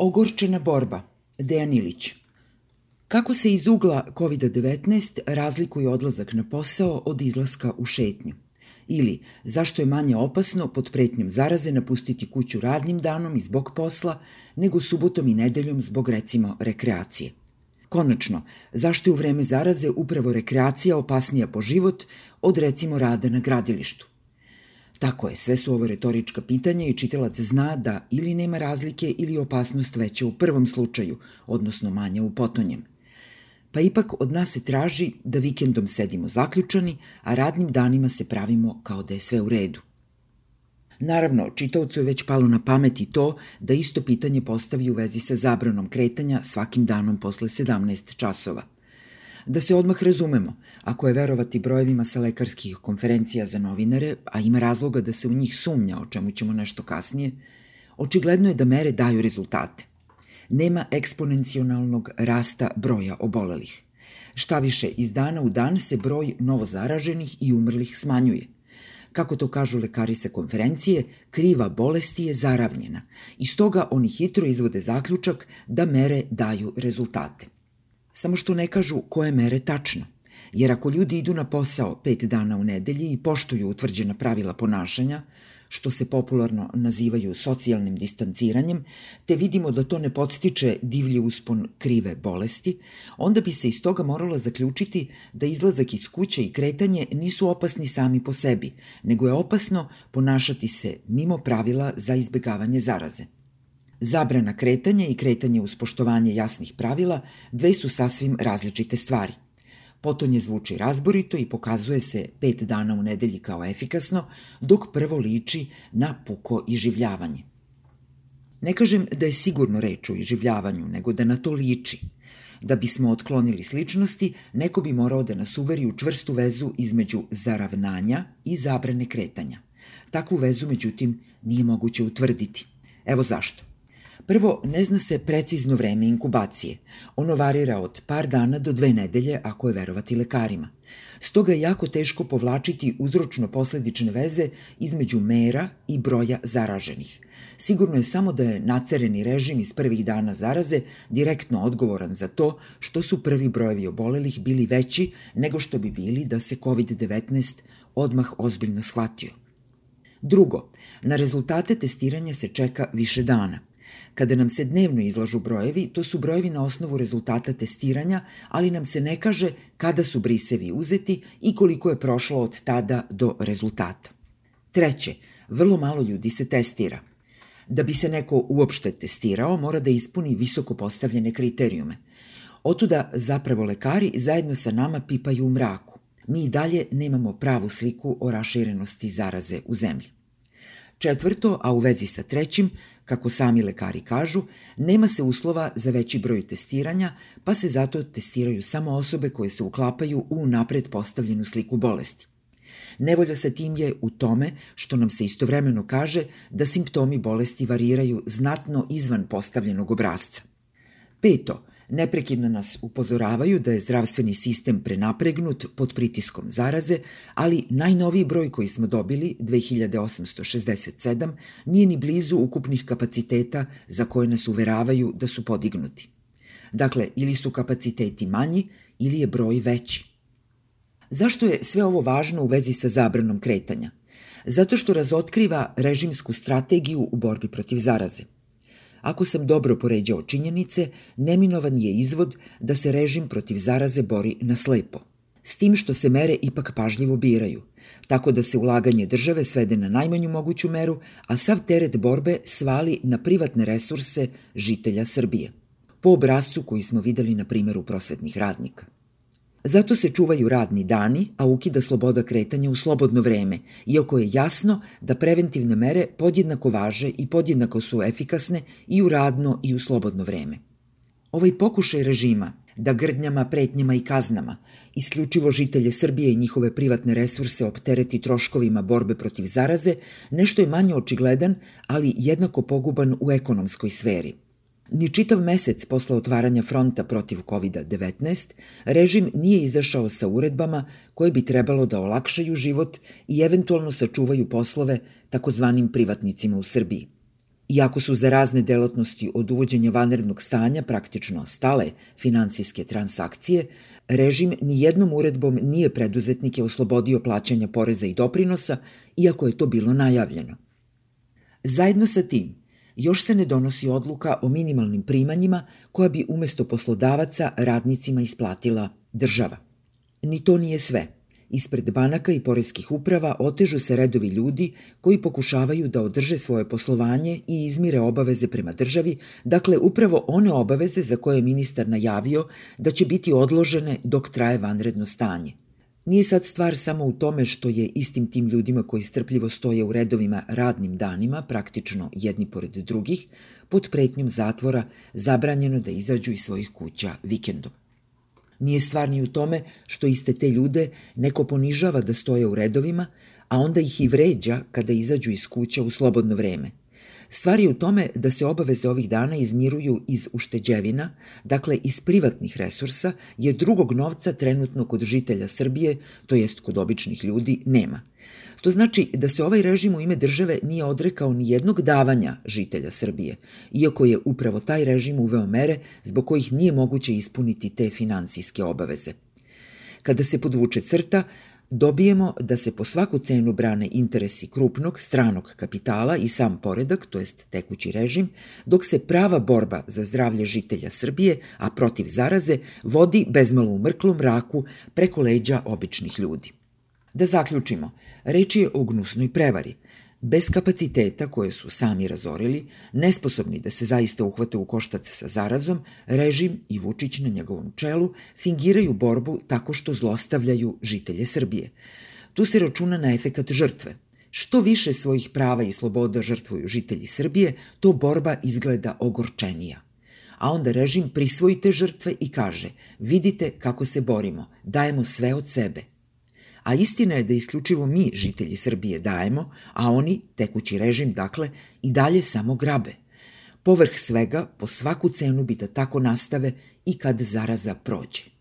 Ogorčena borba. Dejan Ilić. Kako se iz ugla COVID-19 razlikuje odlazak na posao od izlaska u šetnju? Ili zašto je manje opasno pod pretnjom zaraze napustiti kuću radnim danom i zbog posla nego subotom i nedeljom zbog recimo rekreacije? Konačno, zašto je u vreme zaraze upravo rekreacija opasnija po život od recimo rada na gradilištu? Tako je, sve su ovo retorička pitanja i čitalac zna da ili nema razlike ili opasnost veća u prvom slučaju, odnosno manja u potonjem. Pa ipak od nas se traži da vikendom sedimo zaključani, a radnim danima se pravimo kao da je sve u redu. Naravno, čitaocu je već palo na pamet i to da isto pitanje postavi u vezi sa zabranom kretanja svakim danom posle 17 časova – Da se odmah razumemo, ako je verovati brojevima sa lekarskih konferencija za novinare, a ima razloga da se u njih sumnja, o čemu ćemo nešto kasnije, očigledno je da mere daju rezultate. Nema eksponencionalnog rasta broja obolelih. Šta više, iz dana u dan se broj novozaraženih i umrlih smanjuje. Kako to kažu lekari sa konferencije, kriva bolesti je zaravnjena i stoga oni hitro izvode zaključak da mere daju rezultate samo što ne kažu koje mere tačno. Jer ako ljudi idu na posao pet dana u nedelji i poštuju utvrđena pravila ponašanja, što se popularno nazivaju socijalnim distanciranjem, te vidimo da to ne podstiče divlji uspon krive bolesti, onda bi se iz toga moralo zaključiti da izlazak iz kuće i kretanje nisu opasni sami po sebi, nego je opasno ponašati se mimo pravila za izbegavanje zaraze. Zabrana kretanja i kretanje uz poštovanje jasnih pravila dve su sasvim različite stvari. Potonje zvuči razborito i pokazuje se pet dana u nedelji kao efikasno, dok prvo liči na puko iživljavanje. Ne kažem da je sigurno reč o iživljavanju, nego da na to liči. Da bismo otklonili sličnosti, neko bi morao da nas uveri u čvrstu vezu između zaravnanja i zabrane kretanja. Takvu vezu, međutim, nije moguće utvrditi. Evo zašto. Prvo, ne zna se precizno vreme inkubacije. Ono varira od par dana do dve nedelje, ako je verovati lekarima. Stoga je jako teško povlačiti uzročno-posledične veze između mera i broja zaraženih. Sigurno je samo da je nacereni režim iz prvih dana zaraze direktno odgovoran za to što su prvi brojevi obolelih bili veći nego što bi bili da se COVID-19 odmah ozbiljno shvatio. Drugo, na rezultate testiranja se čeka više dana. Kada nam se dnevno izlažu brojevi, to su brojevi na osnovu rezultata testiranja, ali nam se ne kaže kada su brisevi uzeti i koliko je prošlo od tada do rezultata. Treće, vrlo malo ljudi se testira. Da bi se neko uopšte testirao, mora da ispuni visoko postavljene kriterijume. Otuda zapravo lekari zajedno sa nama pipaju u mraku. Mi i dalje nemamo pravu sliku o raširenosti zaraze u zemlji. Četvrto, a u vezi sa trećim, kako sami lekari kažu, nema se uslova za veći broj testiranja, pa se zato testiraju samo osobe koje se uklapaju u napred postavljenu sliku bolesti. Nevolja sa tim je u tome što nam se istovremeno kaže da simptomi bolesti variraju znatno izvan postavljenog obrazca. Peto, Neprekidno nas upozoravaju da je zdravstveni sistem prenapregnut pod pritiskom zaraze, ali najnoviji broj koji smo dobili, 2867, nije ni blizu ukupnih kapaciteta za koje nas uveravaju da su podignuti. Dakle, ili su kapaciteti manji, ili je broj veći. Zašto je sve ovo važno u vezi sa zabranom kretanja? Zato što razotkriva režimsku strategiju u borbi protiv zaraze – Ako sam dobro poređao činjenice, neminovan je izvod da se režim protiv zaraze bori na slepo. S tim što se mere ipak pažljivo biraju, tako da se ulaganje države svede na najmanju moguću meru, a sav teret borbe svali na privatne resurse žitelja Srbije. Po obrazcu koji smo videli na primjeru prosvetnih radnika – Zato se čuvaju radni dani, a ukida sloboda kretanja u slobodno vreme, iako je jasno da preventivne mere podjednako važe i podjednako su efikasne i u radno i u slobodno vreme. Ovaj pokušaj režima da grdnjama, pretnjama i kaznama isključivo žitelje Srbije i njihove privatne resurse optereti troškovima borbe protiv zaraze, nešto je manje očigledan, ali jednako poguban u ekonomskoj sferi – Ni čitav mesec posle otvaranja fronta protiv COVID-19, režim nije izašao sa uredbama koje bi trebalo da olakšaju život i eventualno sačuvaju poslove takozvanim privatnicima u Srbiji. Iako su za razne delatnosti od uvođenja vanrednog stanja praktično stale finansijske transakcije, režim ni jednom uredbom nije preduzetnike oslobodio plaćanja poreza i doprinosa, iako je to bilo najavljeno. Zajedno sa tim, još se ne donosi odluka o minimalnim primanjima koja bi umesto poslodavaca radnicima isplatila država. Ni to nije sve – Ispred banaka i poreskih uprava otežu se redovi ljudi koji pokušavaju da održe svoje poslovanje i izmire obaveze prema državi, dakle upravo one obaveze za koje je ministar najavio da će biti odložene dok traje vanredno stanje. Nije sad stvar samo u tome što je istim tim ljudima koji strpljivo stoje u redovima radnim danima, praktično jedni pored drugih, pod pretnjom zatvora zabranjeno da izađu iz svojih kuća vikendom. Nije stvar ni u tome što iste te ljude neko ponižava da stoje u redovima, a onda ih i vređa kada izađu iz kuća u slobodno vreme. Stvar je u tome da se obaveze ovih dana izmiruju iz ušteđevina, dakle iz privatnih resursa, jer drugog novca trenutno kod žitelja Srbije, to jest kod običnih ljudi, nema. To znači da se ovaj režim u ime države nije odrekao ni jednog davanja žitelja Srbije, iako je upravo taj režim uveo mere zbog kojih nije moguće ispuniti te finansijske obaveze. Kada se podvuče crta, dobijemo da se po svaku cenu brane interesi krupnog stranog kapitala i sam poredak, to jest tekući režim, dok se prava borba za zdravlje žitelja Srbije, a protiv zaraze, vodi bezmalo u mrklom mraku preko leđa običnih ljudi. Da zaključimo, reč je o gnusnoj prevari. Bez kapaciteta koje su sami razorili, nesposobni da se zaista uhvate u koštac sa zarazom, režim i Vučić na njegovom čelu fingiraju borbu tako što zlostavljaju žitelje Srbije. Tu se računa na efekat žrtve. Što više svojih prava i sloboda žrtvuju žitelji Srbije, to borba izgleda ogorčenija. A onda režim prisvoji te žrtve i kaže, vidite kako se borimo, dajemo sve od sebe, a istina je da isključivo mi, žitelji Srbije, dajemo, a oni, tekući režim, dakle, i dalje samo grabe. Povrh svega, po svaku cenu bi da tako nastave i kad zaraza prođe.